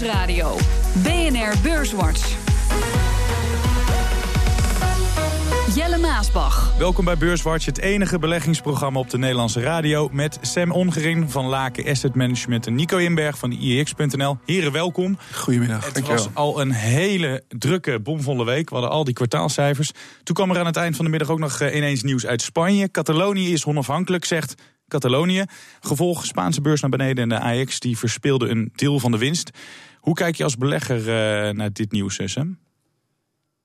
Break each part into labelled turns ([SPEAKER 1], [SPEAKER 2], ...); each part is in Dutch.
[SPEAKER 1] Nieuwsradio. BNR Beurswatch. Jelle Maasbach.
[SPEAKER 2] Welkom bij Beurswatch, het enige beleggingsprogramma op de Nederlandse radio... met Sam Ongering van Laken Asset Management en Nico Inberg van IEX.nl. Heren, welkom.
[SPEAKER 3] Goedemiddag,
[SPEAKER 2] Het was al een hele drukke, bomvolle week. We hadden al die kwartaalcijfers. Toen kwam er aan het eind van de middag ook nog eh, ineens nieuws uit Spanje. Catalonië is onafhankelijk, zegt Catalonië. Gevolg Spaanse beurs naar beneden en de AX die verspeelde een deel van de winst. Hoe kijk je als belegger uh, naar dit nieuws, eh, Sam?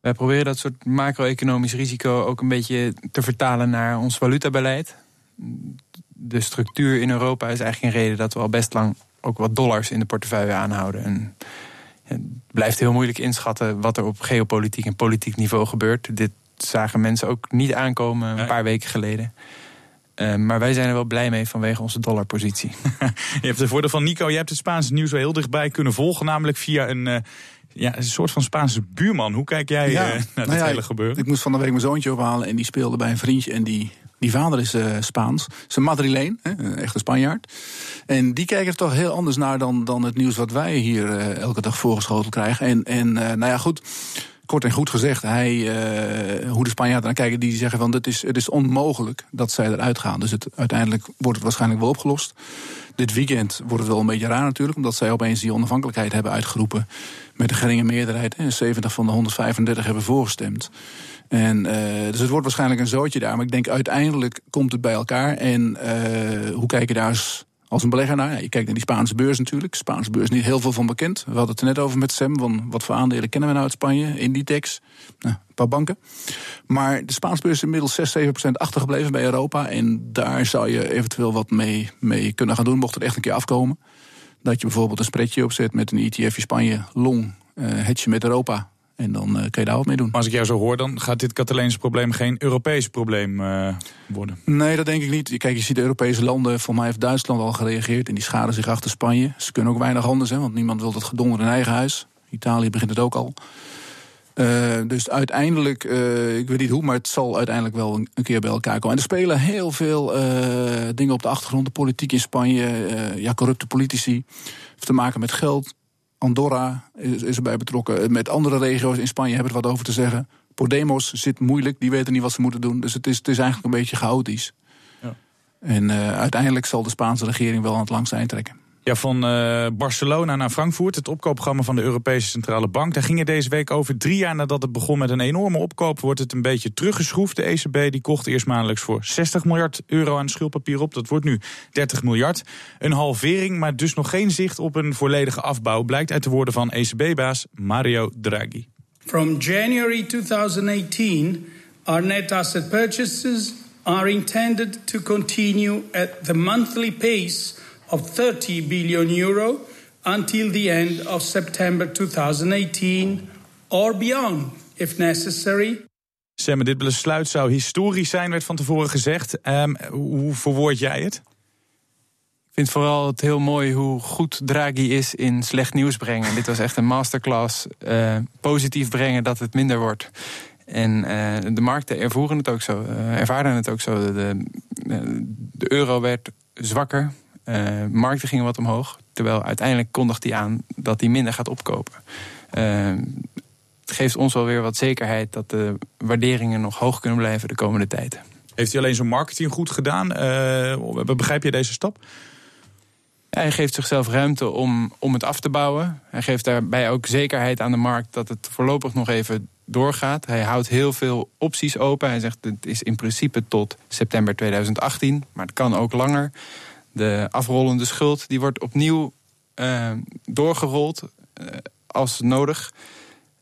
[SPEAKER 4] Wij proberen dat soort macro-economisch risico ook een beetje te vertalen naar ons valutabeleid. De structuur in Europa is eigenlijk een reden dat we al best lang ook wat dollars in de portefeuille aanhouden. En het blijft heel moeilijk inschatten wat er op geopolitiek en politiek niveau gebeurt. Dit zagen mensen ook niet aankomen een paar weken geleden. Uh, maar wij zijn er wel blij mee vanwege onze dollarpositie.
[SPEAKER 2] je hebt de voordeel van Nico, je hebt het Spaanse nieuws wel heel dichtbij kunnen volgen, namelijk via een. Uh, ja, een soort van Spaanse buurman. Hoe kijk jij ja, uh, naar nou dit ja, hele gebeuren?
[SPEAKER 3] Ik, ik moest van de week mijn zoontje ophalen en die speelde bij een vriendje. En die, die vader is uh, Spaans. Is een Madrileen, hè, een echte Spanjaard. En die kijken er toch heel anders naar dan, dan het nieuws wat wij hier uh, elke dag voorgeschoteld krijgen. En, en nou ja, goed kort en goed gezegd, hij, uh, hoe de Spanjaarden naar kijken, die zeggen van het is, het is onmogelijk dat zij eruit gaan. Dus het, uiteindelijk wordt het waarschijnlijk wel opgelost. Dit weekend wordt het wel een beetje raar natuurlijk, omdat zij opeens die onafhankelijkheid hebben uitgeroepen met een geringe meerderheid. En 70 van de 135 hebben voorgestemd. En, uh, dus het wordt waarschijnlijk een zootje daar. Maar ik denk uiteindelijk komt het bij elkaar. En uh, hoe kijk je daar eens als een belegger naar. Ja, je kijkt naar die Spaanse beurs natuurlijk. Spaanse beurs niet heel veel van bekend. We hadden het er net over met Sam. Van wat voor aandelen kennen we nou uit Spanje? Inditex, nou, een paar banken. Maar de Spaanse beurs is inmiddels 6, 7 procent achtergebleven bij Europa. En daar zou je eventueel wat mee, mee kunnen gaan doen, mocht het echt een keer afkomen. Dat je bijvoorbeeld een spreadje opzet met een ETF Spanje long, uh, hedge met Europa. En dan uh, kun je daar wat mee doen.
[SPEAKER 2] Maar als ik jou zo hoor, dan gaat dit Cataleense probleem geen Europees probleem uh, worden.
[SPEAKER 3] Nee, dat denk ik niet. Kijk, je ziet de Europese landen, voor mij heeft Duitsland al gereageerd. En die schaden zich achter Spanje. Ze kunnen ook weinig anders, hè, want niemand wil dat gedonder in eigen huis. Italië begint het ook al. Uh, dus uiteindelijk, uh, ik weet niet hoe, maar het zal uiteindelijk wel een, een keer bij elkaar komen. En er spelen heel veel uh, dingen op de achtergrond. De politiek in Spanje, ja, corrupte politici. Heeft te maken met geld, Andorra is, is erbij betrokken. Met andere regio's in Spanje hebben er wat over te zeggen. Podemos zit moeilijk, die weten niet wat ze moeten doen. Dus het is, het is eigenlijk een beetje chaotisch. Ja. En uh, uiteindelijk zal de Spaanse regering wel aan het langste eind trekken.
[SPEAKER 2] Ja, van uh, Barcelona naar Frankfurt, het opkoopprogramma van de Europese Centrale Bank. Daar ging het deze week over. Drie jaar nadat het begon met een enorme opkoop, wordt het een beetje teruggeschroefd. De ECB die kocht eerst maandelijks voor 60 miljard euro aan schuldpapier op. Dat wordt nu 30 miljard. Een halvering, maar dus nog geen zicht op een volledige afbouw, blijkt uit de woorden van ECB-baas Mario Draghi.
[SPEAKER 5] From January 2018, our net asset purchases are intended to continue at the monthly pace of 30 billion euro until the end of September 2018 or beyond, if necessary.
[SPEAKER 2] Sam, dit besluit zou historisch zijn, werd van tevoren gezegd. Um, hoe verwoord jij het?
[SPEAKER 4] Ik vind vooral het heel mooi hoe goed Draghi is in slecht nieuws brengen. dit was echt een masterclass. Uh, positief brengen dat het minder wordt. En uh, de markten ervoeren het ook zo, uh, ervaren het ook zo. De, de euro werd zwakker, uh, markten gingen wat omhoog. Terwijl uiteindelijk kondigt hij aan dat hij minder gaat opkopen. Uh, het geeft ons wel weer wat zekerheid dat de waarderingen nog hoog kunnen blijven de komende tijd.
[SPEAKER 2] Heeft hij alleen zijn marketing goed gedaan? Uh, begrijp je deze stap?
[SPEAKER 4] Hij geeft zichzelf ruimte om, om het af te bouwen. Hij geeft daarbij ook zekerheid aan de markt dat het voorlopig nog even doorgaat. Hij houdt heel veel opties open. Hij zegt het is in principe tot september 2018, maar het kan ook langer. De afrollende schuld die wordt opnieuw uh, doorgerold uh, als nodig.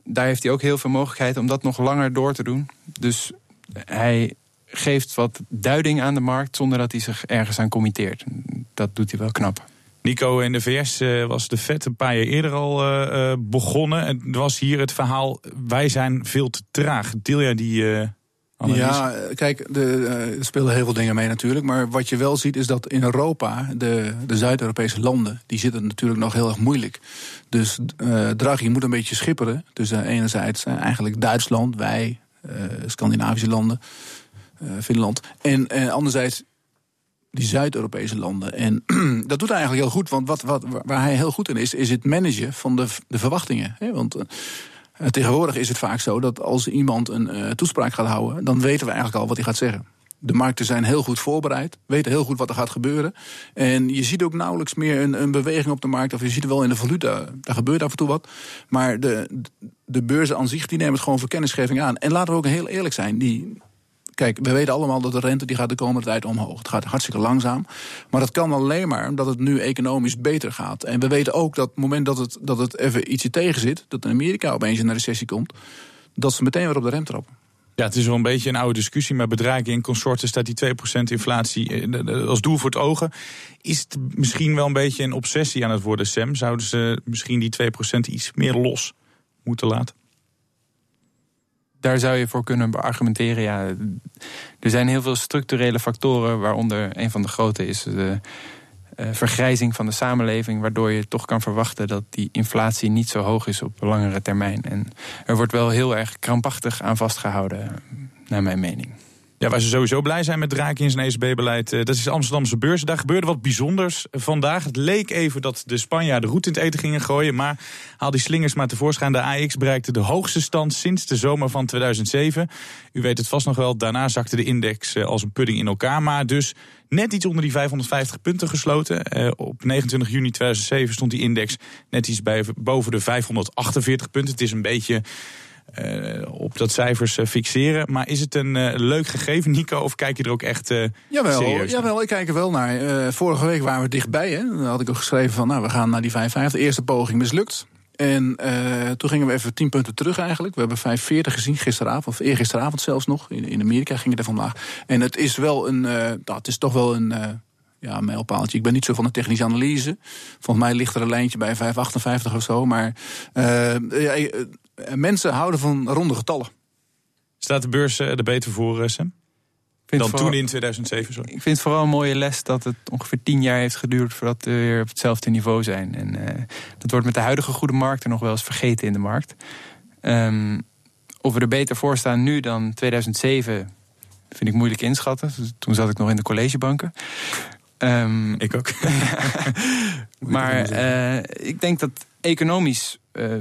[SPEAKER 4] Daar heeft hij ook heel veel mogelijkheid om dat nog langer door te doen. Dus hij geeft wat duiding aan de markt zonder dat hij zich ergens aan committeert. Dat doet hij wel knap.
[SPEAKER 2] Nico, in de VS was de vet een paar jaar eerder al begonnen. En was hier het verhaal: wij zijn veel te traag. Deel jij die
[SPEAKER 3] Ja, kijk, de, er spelen heel veel dingen mee natuurlijk. Maar wat je wel ziet is dat in Europa, de, de Zuid-Europese landen, die zitten natuurlijk nog heel erg moeilijk. Dus uh, Draghi moet een beetje schipperen. Dus uh, enerzijds eigenlijk Duitsland, wij, Scandinavische landen, Finland. En, anderzijds die Zuid-Europese landen. En dat doet hij eigenlijk heel goed, want wat, wat, waar hij heel goed in is, is het managen van de, de verwachtingen. Want uh, tegenwoordig is het vaak zo dat als iemand een uh, toespraak gaat houden, dan weten we eigenlijk al wat hij gaat zeggen. De markten zijn heel goed voorbereid, weten heel goed wat er gaat gebeuren. En je ziet ook nauwelijks meer een, een beweging op de markt. Of je ziet het wel in de valuta, daar gebeurt af en toe wat. Maar de, de beurzen aan zich die nemen het gewoon voor kennisgeving aan. En laten we ook heel eerlijk zijn, die, Kijk, we weten allemaal dat de rente die gaat de komende tijd omhoog. Het gaat hartstikke langzaam. Maar dat kan alleen maar omdat het nu economisch beter gaat. En we weten ook dat het moment dat het, dat het even ietsje tegen zit... dat in Amerika opeens in een recessie komt... dat ze meteen weer op de rem trappen.
[SPEAKER 2] Ja, het is wel een beetje een oude discussie, maar bedrijven in consorten staat die 2% inflatie eh, als doel voor het ogen. Is het misschien wel een beetje een obsessie aan het worden, Sam? Zouden ze misschien die 2% iets meer los moeten laten?
[SPEAKER 4] Daar zou je voor kunnen beargumenteren. Ja, er zijn heel veel structurele factoren, waaronder een van de grote is de uh, vergrijzing van de samenleving, waardoor je toch kan verwachten dat die inflatie niet zo hoog is op langere termijn. En er wordt wel heel erg krampachtig aan vastgehouden, naar mijn mening.
[SPEAKER 2] Ja, waar ze sowieso blij zijn met Draghi in zijn ECB-beleid, eh, dat is de Amsterdamse beurs. Daar gebeurde wat bijzonders vandaag. Het leek even dat de Spanjaarden roet in het eten gingen gooien, maar haal die slingers maar tevoorschijn. De AX bereikte de hoogste stand sinds de zomer van 2007. U weet het vast nog wel, daarna zakte de index eh, als een pudding in elkaar, maar dus net iets onder die 550 punten gesloten. Eh, op 29 juni 2007 stond die index net iets bij, boven de 548 punten. Het is een beetje uh, op dat cijfers uh, fixeren. Maar is het een uh, leuk gegeven, Nico? Of kijk je er ook echt
[SPEAKER 3] jawel,
[SPEAKER 2] serieus
[SPEAKER 3] Jawel, ik kijk er wel naar. vorige week waren we dichtbij. Hè? Dan had ik ook geschreven van, nou, we gaan naar die 550. De eerste poging mislukt. En toen gingen we even 10 punten terug eigenlijk. We hebben 540 gezien gisteravond, of eergisteravond zelfs nog. In, in Amerika ging het er vandaag. En het is wel een, nou, het is toch wel een ja, mijlpaaltje. Ik ben niet zo van de technische analyse. Volgens mij ligt er een lijntje bij 5,58 of zo. Maar uh, ja, eh, mensen houden van ronde getallen.
[SPEAKER 2] Staat de beurs er beter voor, eh, Sam? Dan toen in 2007, sorry.
[SPEAKER 4] Ik vind het vooral een mooie les dat het ongeveer tien jaar heeft geduurd voordat we weer op hetzelfde niveau zijn. En uh, dat wordt met de huidige goede markten nog wel eens vergeten in de markt. Um, of we er beter voor staan nu dan 2007, vind ik moeilijk inschatten. Toen zat ik nog in de collegebanken.
[SPEAKER 2] Um, ik ook.
[SPEAKER 4] maar uh, ik denk dat economisch uh,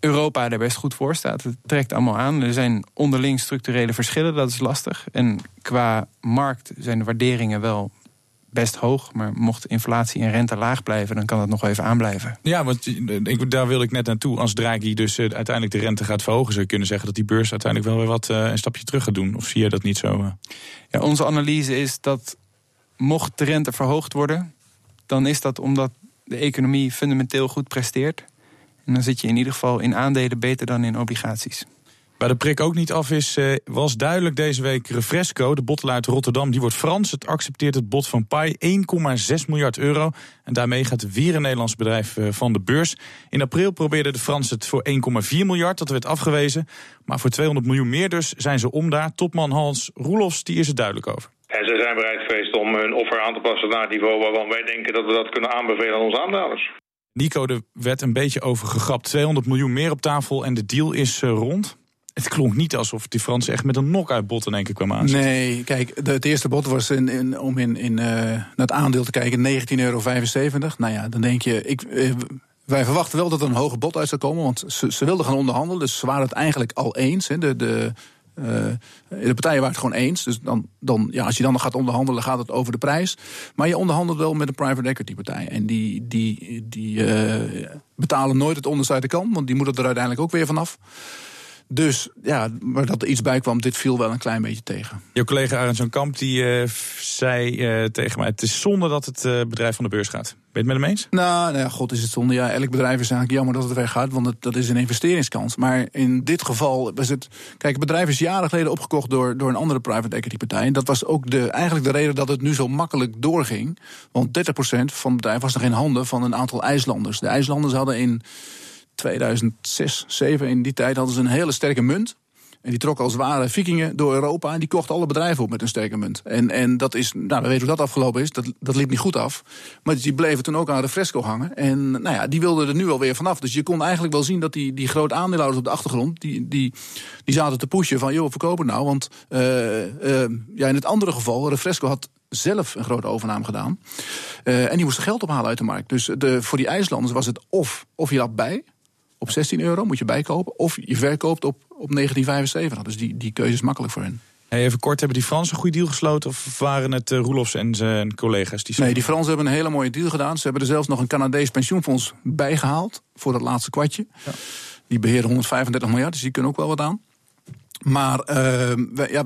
[SPEAKER 4] Europa er best goed voor staat. Het trekt allemaal aan. Er zijn onderling structurele verschillen, dat is lastig. En qua markt zijn de waarderingen wel best hoog. Maar mocht inflatie en rente laag blijven, dan kan dat nog even aanblijven.
[SPEAKER 2] Ja, want ik, daar wil ik net naartoe. Als Draghi dus uh, uiteindelijk de rente gaat verhogen, zou je kunnen zeggen dat die beurs uiteindelijk wel weer wat uh, een stapje terug gaat doen. Of zie je dat niet zo? Uh?
[SPEAKER 4] Ja, onze analyse is dat mocht de rente verhoogd worden, dan is dat omdat de economie fundamenteel goed presteert. En dan zit je in ieder geval in aandelen beter dan in obligaties.
[SPEAKER 2] Waar de prik ook niet af is, eh, was duidelijk deze week Refresco, de bottelaar uit Rotterdam. Die wordt Frans. Het accepteert het bod van Pai, 1,6 miljard euro. En daarmee gaat weer een Nederlands bedrijf eh, van de beurs. In april probeerden de Fransen het voor 1,4 miljard. Dat werd afgewezen. Maar voor 200 miljoen meer dus zijn ze om daar. Topman Hans Roelofs, die is er duidelijk over.
[SPEAKER 6] En ze zijn bereid geweest om hun offer aan te passen naar het niveau waarvan wij denken dat we dat kunnen aanbevelen aan onze aandeelhouders.
[SPEAKER 2] Nico, er werd een beetje over gegrapt. 200 miljoen meer op tafel en de deal is uh, rond. Het klonk niet alsof die Fransen echt met een knock-out bot in één keer kwamen aan.
[SPEAKER 3] Nee, kijk, het eerste bot was om in, in naar het aandeel te kijken 19,75 euro. Nou ja, dan denk je, ik, uh, wij verwachten wel dat er een hoge bod uit zou komen, want ze, ze wilden gaan onderhandelen. Dus ze waren het eigenlijk al eens. Hè, de, de, de partijen waren het gewoon eens. Dus dan, dan, ja, als je dan gaat onderhandelen, gaat het over de prijs. Maar je onderhandelt wel met een private equity partij. En die, die, die uh, betalen nooit het onderste uit de kant, want die moeten er uiteindelijk ook weer vanaf. Dus ja, maar dat er iets bij kwam, dit viel wel een klein beetje tegen.
[SPEAKER 2] Jouw collega Arend Kamp die, uh, zei uh, tegen mij... het is zonde dat het uh, bedrijf van de beurs gaat. Ben je het met hem eens?
[SPEAKER 3] Nou, nou ja, god is het zonde. Ja, elk bedrijf is eigenlijk jammer dat het weggaat... want het, dat is een investeringskans. Maar in dit geval was het... Kijk, het bedrijf is jaren geleden opgekocht door, door een andere private equity partij. En dat was ook de, eigenlijk de reden dat het nu zo makkelijk doorging. Want 30% van het bedrijf was nog in handen van een aantal IJslanders. De IJslanders hadden in 2006, 2007 in die tijd hadden ze een hele sterke munt. En die trokken als ware vikingen door Europa. En die kochten alle bedrijven op met een sterke munt. En, en dat is, nou, we weten hoe dat afgelopen is. Dat, dat liep niet goed af. Maar die bleven toen ook aan Refresco hangen. En nou ja, die wilden er nu alweer vanaf. Dus je kon eigenlijk wel zien dat die, die grote aandeelhouders op de achtergrond. die, die, die zaten te pushen van. joh, verkopen nou. Want uh, uh, ja, in het andere geval, Refresco had zelf een grote overname gedaan. Uh, en die moesten geld ophalen uit de markt. Dus de, voor die IJslanders was het of, of je had bij op 16 euro, moet je bijkopen. Of je verkoopt op, op 1975. Dus die, die keuze is makkelijk voor hen.
[SPEAKER 2] Hey, even kort, hebben die Fransen een goede deal gesloten? Of waren het uh, Roelofs en zijn collega's? Die
[SPEAKER 3] nee, die Fransen hebben een hele mooie deal gedaan. Ze hebben er zelfs nog een Canadees pensioenfonds bijgehaald. Voor dat laatste kwartje. Ja. Die beheren 135 miljard, dus die kunnen ook wel wat aan. Maar uh, wij, ja,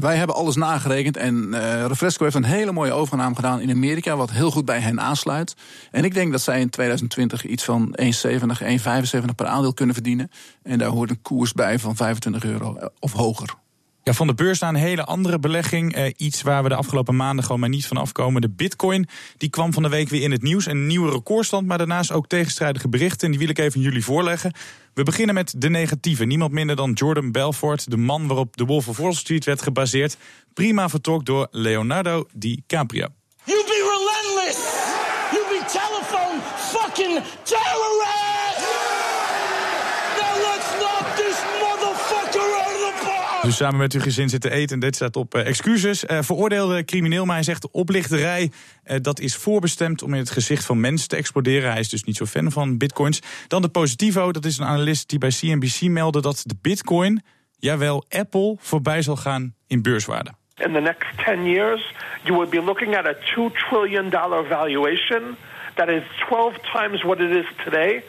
[SPEAKER 3] wij hebben alles nagerekend en uh, Refresco heeft een hele mooie overname gedaan in Amerika, wat heel goed bij hen aansluit. En ik denk dat zij in 2020 iets van 1,70, 1,75 per aandeel kunnen verdienen. En daar hoort een koers bij van 25 euro of hoger.
[SPEAKER 2] Van de beurs naar een hele andere belegging. Eh, iets waar we de afgelopen maanden gewoon maar niet van afkomen. De bitcoin die kwam van de week weer in het nieuws. Een nieuwe recordstand, maar daarnaast ook tegenstrijdige berichten. En die wil ik even jullie voorleggen. We beginnen met de negatieve. Niemand minder dan Jordan Belfort, de man waarop de Wolf of Wall Street werd gebaseerd. Prima vertolkt door Leonardo DiCaprio. You be relentless! You be telephone fucking terrorist! Dus samen met uw gezin zitten eten en dit staat op uh, excuses. Uh, veroordeelde crimineel, maar hij zegt oplichterij... Uh, dat is voorbestemd om in het gezicht van mensen te exploderen. Hij is dus niet zo fan van bitcoins. Dan de positivo, dat is een analist die bij CNBC meldde... dat de bitcoin, jawel, Apple, voorbij zal gaan in beurswaarde.
[SPEAKER 7] In the next 10 years, you will be looking at a 2 trillion dollar valuation. That is 12 times what it is today.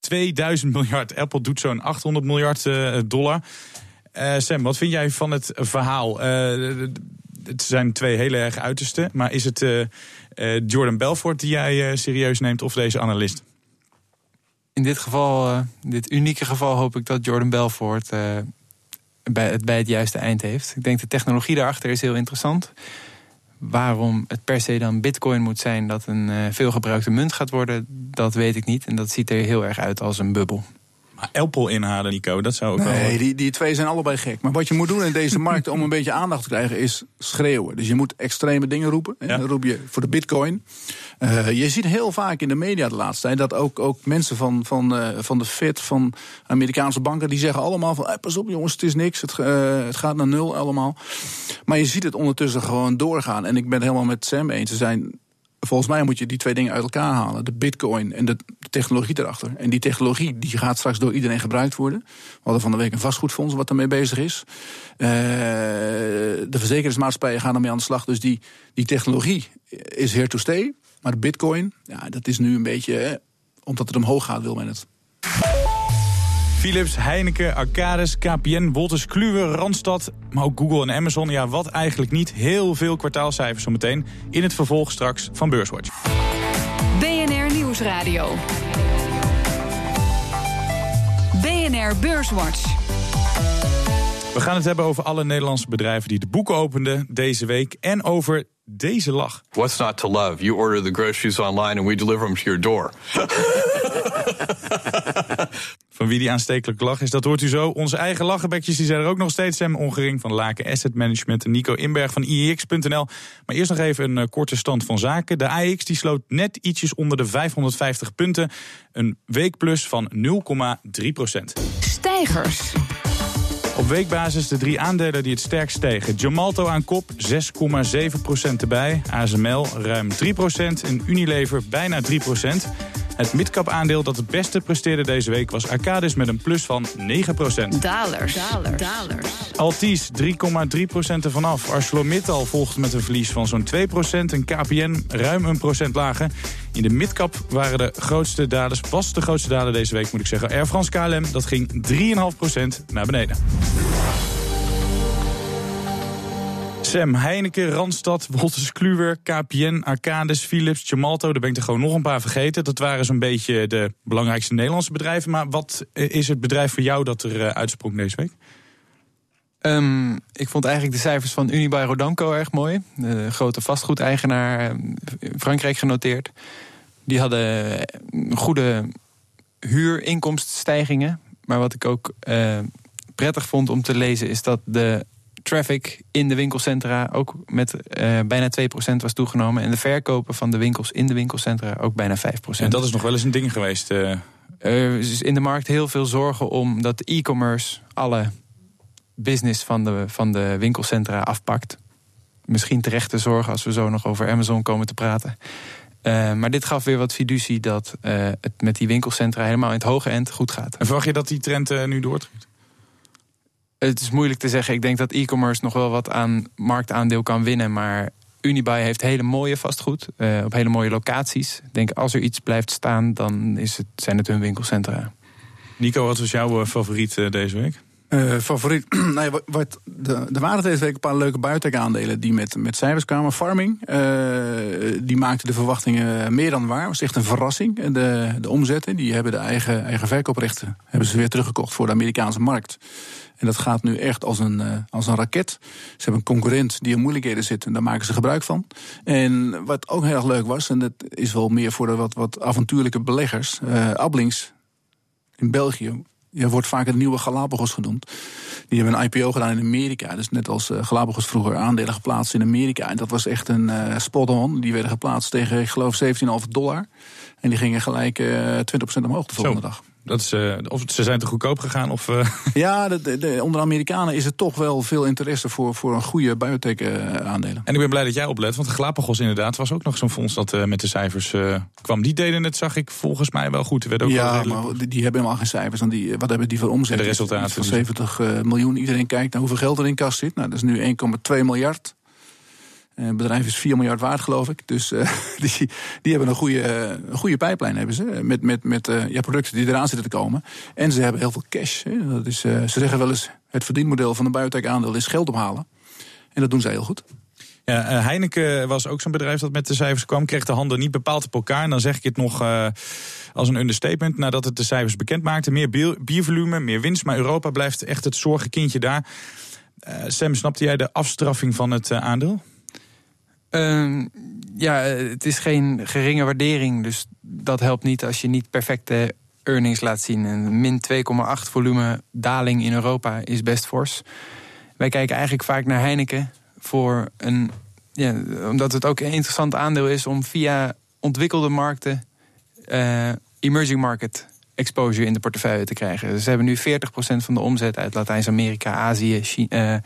[SPEAKER 2] 2000 miljard. Apple doet zo'n 800 miljard dollar. Uh, Sam, wat vind jij van het verhaal? Uh, het zijn twee hele erg uitersten. Maar is het uh, Jordan Belfort die jij serieus neemt of deze analist?
[SPEAKER 4] In dit geval, dit unieke geval, hoop ik dat Jordan Belfort bij, het bij het juiste eind heeft. Ik denk de technologie daarachter is heel interessant. Waarom het per se dan bitcoin moet zijn dat een veelgebruikte munt gaat worden, dat weet ik niet. En dat ziet er heel erg uit als een bubbel.
[SPEAKER 2] Apple inhalen, Nico. Dat zou ook
[SPEAKER 3] nee, wel... die, die twee zijn allebei gek. Maar wat je moet doen in deze markt om een beetje aandacht te krijgen is schreeuwen. Dus je moet extreme dingen roepen. En dan roep je voor de bitcoin. Uh, je ziet heel vaak in de media de laatste tijd dat ook, ook mensen van, van, uh, van de Fed, van Amerikaanse banken, die zeggen allemaal van hey, pas op jongens, het is niks, het, uh, het gaat naar nul allemaal. Maar je ziet het ondertussen gewoon doorgaan. En ik ben het helemaal met Sam eens. Ze zijn volgens mij moet je die twee dingen uit elkaar halen. De bitcoin en de technologie erachter. En die technologie die gaat straks door iedereen gebruikt worden. We hadden van de week een vastgoedfonds wat ermee bezig is. Uh, de verzekeringsmaatschappijen gaan ermee aan de slag. Dus die, die technologie is here to stay. Maar de bitcoin, ja, dat is nu een beetje... omdat het omhoog gaat, wil men het.
[SPEAKER 2] Philips, Heineken, Arcades, KPN, Wolters Kluwer, Randstad, maar ook Google en Amazon. Ja, wat eigenlijk niet. Heel veel kwartaalcijfers zometeen in het vervolg straks van Beurswatch.
[SPEAKER 1] BNR Nieuwsradio. BNR Beurswatch.
[SPEAKER 2] We gaan het hebben over alle Nederlandse bedrijven die de boeken openden deze week. En over deze lach.
[SPEAKER 8] What's not to love? You order the groceries online and we deliver them to your door.
[SPEAKER 2] Van wie die aanstekelijke lach is, dat hoort u zo. Onze eigen lachenbekjes die zijn er ook nog steeds. Sam Ongering van Laken Asset Management en Nico Inberg van IEX.nl. Maar eerst nog even een eh, korte stand van zaken. De AEX die sloot net ietsjes onder de 550 punten. Een weekplus van 0,3 procent.
[SPEAKER 1] Stijgers.
[SPEAKER 2] Op weekbasis de drie aandelen die het sterkst stegen. Gemalto aan kop, 6,7% erbij. ASML ruim 3% en Unilever bijna 3%. Het midcap aandeel dat het beste presteerde deze week was Arcadis met een plus van 9%.
[SPEAKER 1] Dalers. Dalers. Dalers.
[SPEAKER 2] Altis 3,3% ervan af. ArcelorMittal volgt met een verlies van zo'n 2% en KPN ruim een procent lager. In de midcap waren de grootste daders, was de grootste dader deze week moet ik zeggen. Air France KLM, dat ging 3,5% naar beneden. Sam, Heineken, Randstad, Wolters Kluwer, KPN, Arcades, Philips, Gemalto. Daar ben ik er gewoon nog een paar vergeten. Dat waren zo'n beetje de belangrijkste Nederlandse bedrijven. Maar wat eh, is het bedrijf voor jou dat er uh, uitsprong deze week?
[SPEAKER 4] Um, ik vond eigenlijk de cijfers van Unibail Rodamco erg mooi. De grote vastgoedeigenaar in Frankrijk genoteerd. Die hadden goede huurinkomstenstijgingen. Maar wat ik ook prettig vond om te lezen is dat de traffic in de winkelcentra ook met uh, bijna 2% was toegenomen. En de verkopen van de winkels in de winkelcentra ook bijna 5%.
[SPEAKER 2] En dat is nog wel eens een ding geweest. Uh...
[SPEAKER 4] Er is in de markt heel veel zorgen om dat e-commerce alle business van de, van de winkelcentra afpakt. Misschien terechte zorgen als we zo nog over Amazon komen te praten. Uh, maar dit gaf weer wat fiducie dat uh, het met die winkelcentra helemaal in het hoge end goed gaat.
[SPEAKER 2] En verwacht je dat die trend uh, nu doortrekt?
[SPEAKER 4] Het is moeilijk te zeggen. Ik denk dat e-commerce nog wel wat aan marktaandeel kan winnen. Maar Unibuy heeft hele mooie vastgoed op hele mooie locaties. Ik denk als er iets blijft staan, dan is het, zijn het hun winkelcentra.
[SPEAKER 2] Nico, wat was jouw favoriet deze week?
[SPEAKER 3] Uh, favoriet. nee, wat, de, er waren deze week een paar leuke buitenaandelen die met, met cijfers kwamen. Farming, uh, die maakte de verwachtingen meer dan waar. Het was echt een verrassing. De, de omzetten, die hebben de eigen, eigen verkooprechten hebben ze weer teruggekocht voor de Amerikaanse markt. En dat gaat nu echt als een, uh, als een raket. Ze hebben een concurrent die in moeilijkheden zit en daar maken ze gebruik van. En wat ook heel erg leuk was, en dat is wel meer voor de wat, wat avontuurlijke beleggers, Ablings in België je wordt vaak het nieuwe Galapagos genoemd. Die hebben een IPO gedaan in Amerika. Dus net als uh, Galapagos vroeger aandelen geplaatst in Amerika. En dat was echt een uh, spot-on. Die werden geplaatst tegen, ik geloof, 17,5 dollar. En die gingen gelijk uh, eh, 20% omhoog de volgende
[SPEAKER 2] Zo.
[SPEAKER 3] dag.
[SPEAKER 2] Dat is, uh, of ze zijn te goedkoop gegaan? Of, uh...
[SPEAKER 3] Ja, de, de, onder Amerikanen is er toch wel veel interesse voor, voor een goede biotech-aandelen.
[SPEAKER 2] En ik ben blij dat jij oplet, want Galapagos inderdaad was ook nog zo'n fonds dat met de cijfers kwam. Die deden het, zag ik volgens mij wel goed. Werd ook
[SPEAKER 3] ja, maar die, die, hebben helemaal geen cijfers. Die, wat hebben die voor omzet?
[SPEAKER 2] En de resultaten.
[SPEAKER 3] Van 70 miljoen. Iedereen kijkt naar hoeveel geld er in kas zit. Nou, dat is nu 1,2 miljard. Het bedrijf is 4 miljard waard, geloof ik. Dus uh, die, die hebben een goede, een goede pijplijn hebben ze. Met, met, met uh, ja, producten die eraan zitten te komen. En ze hebben heel veel cash. Hè. Dat is, ze zeggen wel eens: het verdienmodel van een biotech-aandeel is geld ophalen. En dat doen ze heel goed.
[SPEAKER 2] Ja, Heineken was ook zo'n bedrijf dat met de cijfers kwam. Kreeg de handen niet bepaald op elkaar. En dan zeg ik het nog als een understatement. Nadat het de cijfers bekend maakte. Meer bier, biervolume, meer winst. Maar Europa blijft echt het zorgenkindje daar. Sam, snapte jij de afstraffing van het aandeel?
[SPEAKER 4] Uh, ja, het is geen geringe waardering. Dus dat helpt niet als je niet perfecte earnings laat zien. Een min 2,8 volume daling in Europa is best fors. Wij kijken eigenlijk vaak naar Heineken voor een. Ja, omdat het ook een interessant aandeel is om via ontwikkelde markten. Uh, emerging market exposure in de portefeuille te krijgen. Dus ze hebben nu 40% van de omzet uit Latijns-Amerika, Azië China, uh,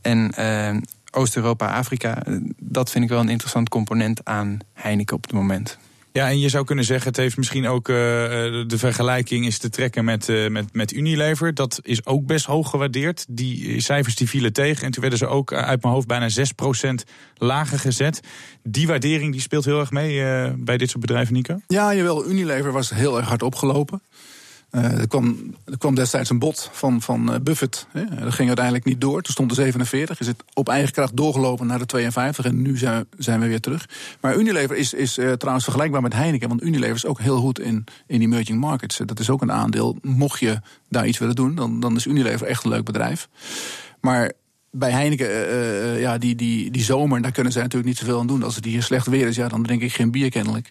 [SPEAKER 4] en uh, Oost-Europa, Afrika. Dat vind ik wel een interessant component aan Heineken op het moment.
[SPEAKER 2] Ja, en je zou kunnen zeggen, het heeft misschien ook uh, de vergelijking is te trekken met, uh, met, met Unilever. Dat is ook best hoog gewaardeerd. Die cijfers die vielen tegen. En toen werden ze ook uit mijn hoofd bijna 6% lager gezet. Die waardering die speelt heel erg mee uh, bij dit soort bedrijven, Nico?
[SPEAKER 3] Ja, jawel. Unilever was heel erg hard opgelopen. Uh, er, kwam, destijds een bod van, van uh, Buffett. Hè. Dat ging uiteindelijk niet door. Toen stond de 47. Is het op eigen kracht doorgelopen naar de 52. En nu zijn, zijn we weer terug. Maar Unilever is, is uh, trouwens vergelijkbaar met Heineken. Want Unilever is ook heel goed in, in emerging markets. Dat is ook een aandeel. Mocht je daar iets willen doen, dan, dan is Unilever echt een leuk bedrijf. Maar bij Heineken, ja, die, die, die zomer, daar kunnen zij natuurlijk niet zoveel aan doen. Als het hier slecht weer is, ja, dan drink ik geen bier kennelijk.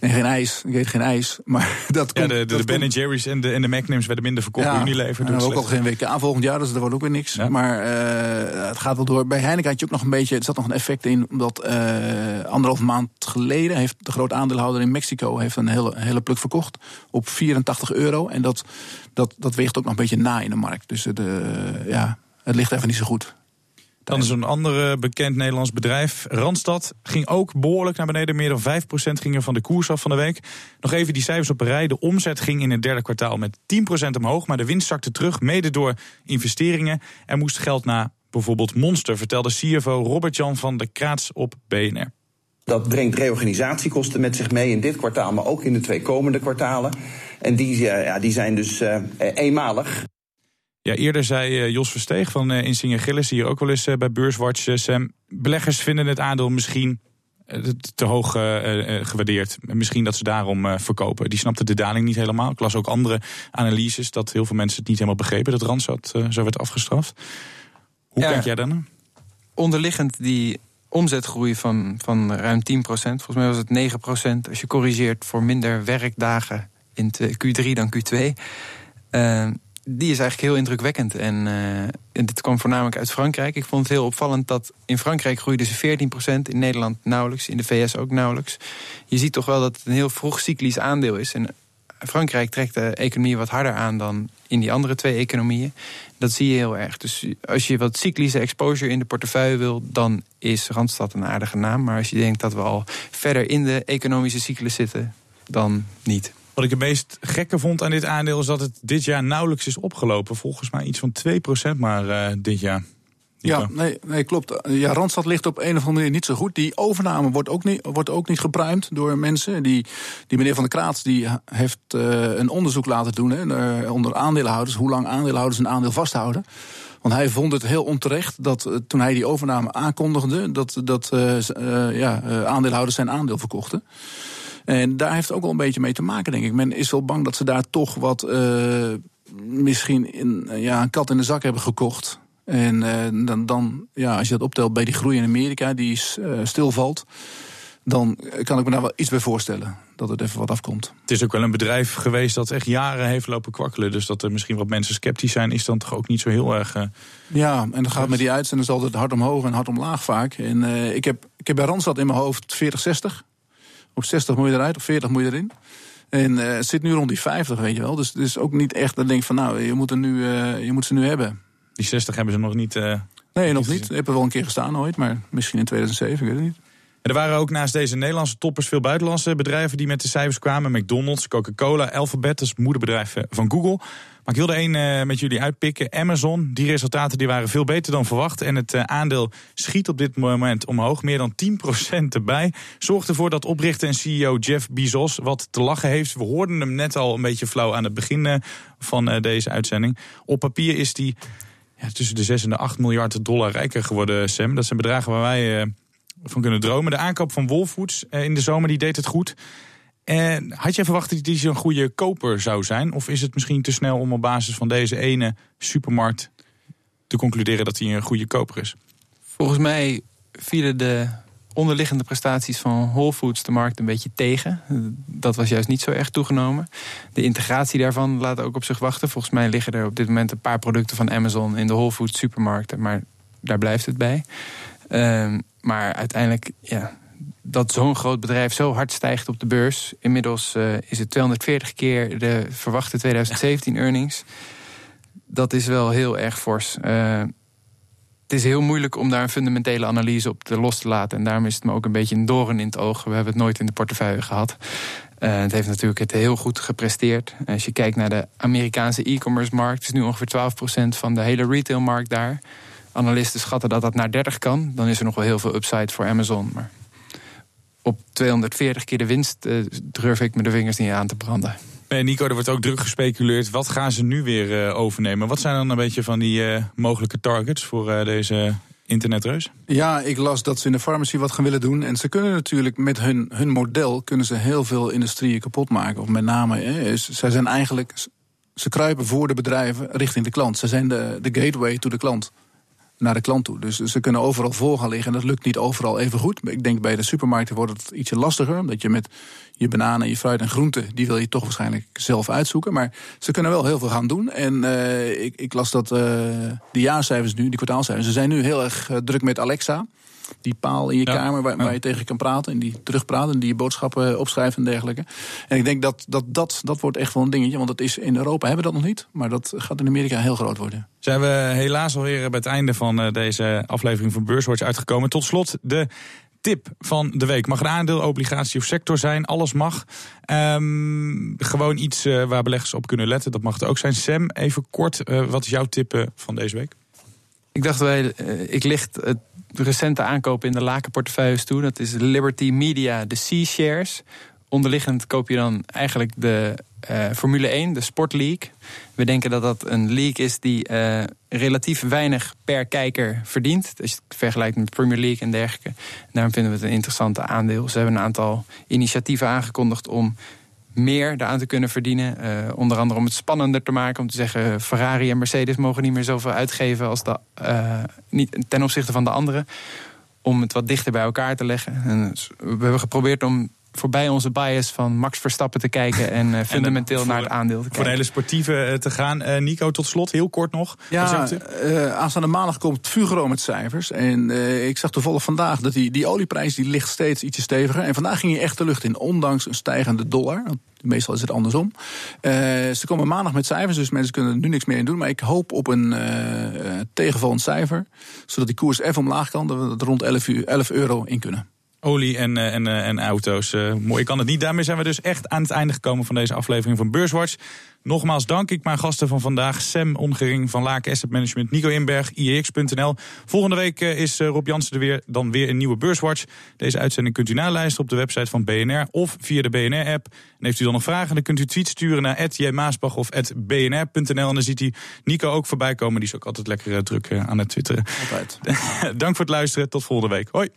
[SPEAKER 3] En geen ijs. Ik eet geen ijs. Maar dat
[SPEAKER 2] ja,
[SPEAKER 3] komt,
[SPEAKER 2] de, de,
[SPEAKER 3] dat
[SPEAKER 2] de Ben. Jerry's en de, en de Magnums werden minder verkocht
[SPEAKER 3] Ja,
[SPEAKER 2] Unilever.
[SPEAKER 3] En
[SPEAKER 2] Doet
[SPEAKER 3] ook al geen WK volgend jaar, dus dat wordt ook weer niks.
[SPEAKER 2] Ja.
[SPEAKER 3] Maar uh, het gaat wel door. Bij Heineken had je ook nog een beetje, er zat nog een effect in, omdat uh, anderhalf maand geleden heeft de grote aandeelhouder in Mexico heeft een hele, hele pluk verkocht op 84 euro. En dat, dat, dat weegt ook nog een beetje na in de markt. Dus de, ja, het ligt even niet zo goed.
[SPEAKER 2] Dan is een ander bekend Nederlands bedrijf, Randstad, ging ook behoorlijk naar beneden. Meer dan 5% ging er van de koers af van de week. Nog even die cijfers op een rij. De omzet ging in het derde kwartaal met 10% omhoog, maar de winst zakte terug, mede door investeringen. Er moest geld naar bijvoorbeeld Monster, vertelde CFO Robert-Jan van de Kraats op BNR.
[SPEAKER 9] Dat brengt reorganisatiekosten met zich mee in dit kwartaal, maar ook in de twee komende kwartalen. En die, ja, die zijn dus uh, eenmalig.
[SPEAKER 2] Ja, eerder zei uh, Jos Versteeg van uh, Insinger Gillis, hier ook wel eens uh, bij Beurswatch, Sam. Beleggers vinden het aandeel misschien te hoog gewaardeerd. Misschien dat ze daarom verkopen. Die snapte de daling niet helemaal. Ik las ook andere analyses dat heel veel mensen het niet helemaal begrepen. Dat Randstad zo werd afgestraft. Hoe
[SPEAKER 4] Ja.
[SPEAKER 2] kijk jij daarnaar?
[SPEAKER 4] Onderliggend die omzetgroei van, van ruim 10% Volgens mij was het 9% Als je corrigeert voor minder werkdagen in te- Q3 dan Q2. Eh, die is eigenlijk heel indrukwekkend. En, uh, dit kwam voornamelijk uit Frankrijk. Ik vond het heel opvallend dat in Frankrijk groeide ze 14%, in Nederland nauwelijks, in de VS ook nauwelijks. Je ziet toch wel dat het een heel vroeg cyclisch aandeel is. En Frankrijk trekt de economie wat harder aan dan in die andere twee economieën. Dat zie je heel erg. Dus als je wat cyclische exposure in de portefeuille wil, dan is Randstad een aardige naam. Maar als je denkt dat we al verder in de economische cyclus zitten, dan niet.
[SPEAKER 2] Wat ik het meest gekke vond aan dit aandeel is dat het dit jaar nauwelijks is opgelopen. Volgens mij iets van 2% maar uh, dit jaar.
[SPEAKER 3] Ja, nee, nee, klopt. Ja, Randstad ligt op een of andere manier niet zo goed. Die overname wordt ook niet, wordt ook niet gepruimd door mensen. Die, die meneer Van der Kraat die heeft uh, een onderzoek laten doen hè, onder aandeelhouders. Hoe lang aandeelhouders een aandeel vasthouden. Want hij vond het heel onterecht dat toen hij die overname aankondigde... dat, dat uh, ja, aandeelhouders zijn aandeel verkochten. En daar heeft het ook wel een beetje mee te maken, denk ik. Men is wel bang dat ze daar toch wat misschien in, ja, een kat in de zak hebben gekocht... En uh, dan, dan, ja, als je dat optelt bij die groei in Amerika, die uh, stilvalt, dan kan ik me daar wel iets bij voorstellen. Dat het even wat afkomt.
[SPEAKER 2] Het is ook wel een bedrijf geweest dat echt jaren heeft lopen kwakkelen. Dus dat er misschien wat mensen sceptisch zijn, is dan toch ook niet zo heel erg. Uh,
[SPEAKER 3] ja, en dan gaat met die uitzenders altijd hard omhoog en hard omlaag vaak. En ik, heb, ik heb bij Randstad in mijn hoofd 40-60. Op 60 moet je eruit, op 40 moet je erin. En het zit nu rond die 50, weet je wel. Dus het is ook niet echt dat ik denk van nou, je moet, er nu, je moet ze nu hebben.
[SPEAKER 2] Die 60 hebben ze nog niet. Uh,
[SPEAKER 3] nee, nog niet. Ik heb er wel een keer gestaan ooit, maar misschien in 2007, ik weet het niet.
[SPEAKER 2] Er waren ook naast deze Nederlandse toppers veel buitenlandse bedrijven die met de cijfers kwamen. McDonald's, Coca-Cola, Alphabet, dat is moederbedrijf eh, van Google. Maar ik wilde één uh, met jullie uitpikken. Amazon, die resultaten die waren veel beter dan verwacht. En het uh, aandeel schiet op dit moment omhoog. Meer dan 10% erbij. Zorgt ervoor dat oprichter en CEO Jeff Bezos wat te lachen heeft. We hoorden hem net al een beetje flauw aan het begin van deze uitzending. Op papier is die ja, tussen de 6 en de 8 miljard dollar rijker geworden, Sam. Dat zijn bedragen waar wij van kunnen dromen. De aankoop van Wolfoods uh, in de zomer die deed het goed. En had jij verwacht dat hij zo'n goede koper zou zijn? Of is het misschien te snel om op basis van deze ene supermarkt te concluderen dat hij een goede koper is?
[SPEAKER 4] Volgens mij vielen de onderliggende prestaties van Whole Foods de markt een beetje tegen. Dat was juist niet zo erg toegenomen. De integratie daarvan laat ook op zich wachten. Volgens mij liggen er op dit moment een paar producten van Amazon in de Whole Foods supermarkten, maar daar blijft het bij. Um, maar uiteindelijk, ja, dat zo'n groot bedrijf zo hard stijgt op de beurs. Inmiddels uh, is het 240 keer de verwachte 2017 earnings. Dat is wel heel erg fors. Uh, het is heel moeilijk om daar een fundamentele analyse op te los te laten. En daarom is het me ook een beetje een doorn in het oog. We hebben het nooit in de portefeuille gehad. Uh, het heeft natuurlijk het heel goed gepresteerd. Als je kijkt naar de Amerikaanse e-commerce markt, is nu ongeveer 12% van de hele retailmarkt daar. Analisten schatten dat dat naar 30 kan. Dan is er nog wel heel veel upside voor Amazon. Maar op 240 keer de winst uh, durf ik me de vingers niet aan te branden.
[SPEAKER 2] Nee, Nico, er wordt ook druk gespeculeerd. Wat gaan ze nu weer uh, overnemen? Wat zijn dan een beetje van die uh, mogelijke targets voor uh, deze internetreus?
[SPEAKER 3] Ja, ik las dat ze in de farmacie wat gaan willen doen. En ze kunnen natuurlijk met hun, hun model kunnen ze heel veel industrieën kapot maken. Of met name, hè, zij zijn eigenlijk. Ze kruipen voor de bedrijven richting de klant. Ze zijn de, de gateway to de klant naar de klant toe. Dus ze kunnen overal voor gaan liggen. En dat lukt niet overal even goed. Ik denk bij de supermarkten wordt het ietsje lastiger. Omdat je met je bananen, je fruit en groenten... die wil je toch waarschijnlijk zelf uitzoeken. Maar ze kunnen wel heel veel gaan doen. En uh, ik, ik, las dat uh, de jaarcijfers nu, die kwartaalcijfers... ze zijn nu heel erg uh, druk met Alexa die paal in je kamer waar, waar, je tegen kan praten. En die terugpraten en die je boodschappen opschrijft en dergelijke. En ik denk dat dat, dat dat wordt echt wel een dingetje. Want dat is in Europa hebben we dat nog niet. Maar dat gaat in Amerika heel groot worden.
[SPEAKER 2] Zijn we helaas alweer bij het einde van eh, deze aflevering van Beurswatch uitgekomen. Tot slot de tip van de week. Mag een aandeel, obligatie of sector zijn. Alles mag. Um, gewoon iets uh, waar beleggers op kunnen letten. Dat mag het ook zijn. Sam, even kort. Uh, wat is jouw tip van deze week?
[SPEAKER 4] Ik dacht, wij, ik licht het recente aankopen in de lakenportefeuilles toe. Dat is Liberty Media, de C-shares. Onderliggend koop je dan eigenlijk de uh, Formule 1, de Sport League. We denken dat dat een league is die uh, relatief weinig per kijker verdient. Als je het vergelijkt met Premier League en dergelijke. Daarom vinden we het een interessante aandeel. Ze hebben een aantal initiatieven aangekondigd om meer daaraan te kunnen verdienen. Uh, onder andere om het spannender te maken. Om te zeggen, Ferrari en Mercedes mogen niet meer zoveel uitgeven als de, uh, niet, ten opzichte van de anderen. Om het wat dichter bij elkaar te leggen. En we hebben geprobeerd om voorbij onze bias van Max Verstappen te kijken en uh, fundamenteel naar het aandeel te kijken.
[SPEAKER 2] Voor de hele sportieve uh, te gaan. Uh, Nico, tot slot, heel kort nog.
[SPEAKER 3] Ja, aanstaande maandag komt Fugro met cijfers. En ik zag toevallig vandaag dat die, die olieprijs die ligt steeds ietsje steviger. En vandaag ging hij echt de lucht in, ondanks een stijgende dollar. Meestal is het andersom. ze komen maandag met cijfers, dus mensen kunnen er nu niks meer in doen. Maar ik hoop op een tegenvallend cijfer. Zodat die koers even omlaag kan, dat we er rond 11, uur, 11 euro in kunnen
[SPEAKER 2] olie en, en, en auto's. Uh, mooi kan het niet. Daarmee zijn we dus echt aan het einde gekomen van deze aflevering van Beurswatch. Nogmaals dank ik mijn gasten van vandaag. Sam Ongering van Laken Asset Management, Nico Inberg, IEX.nl. Volgende week is Rob Jansen er weer, dan weer een nieuwe Beurswatch. Deze uitzending kunt u naluisteren op de website van BNR of via de BNR-app. En heeft u dan nog vragen, dan kunt u tweet sturen naar @jmaasbach of @bnr.nl. En dan ziet u Nico ook voorbij komen. Die is ook altijd lekker druk aan het twitteren.
[SPEAKER 3] Altijd.
[SPEAKER 2] dank voor het luisteren. Tot volgende week. Hoi.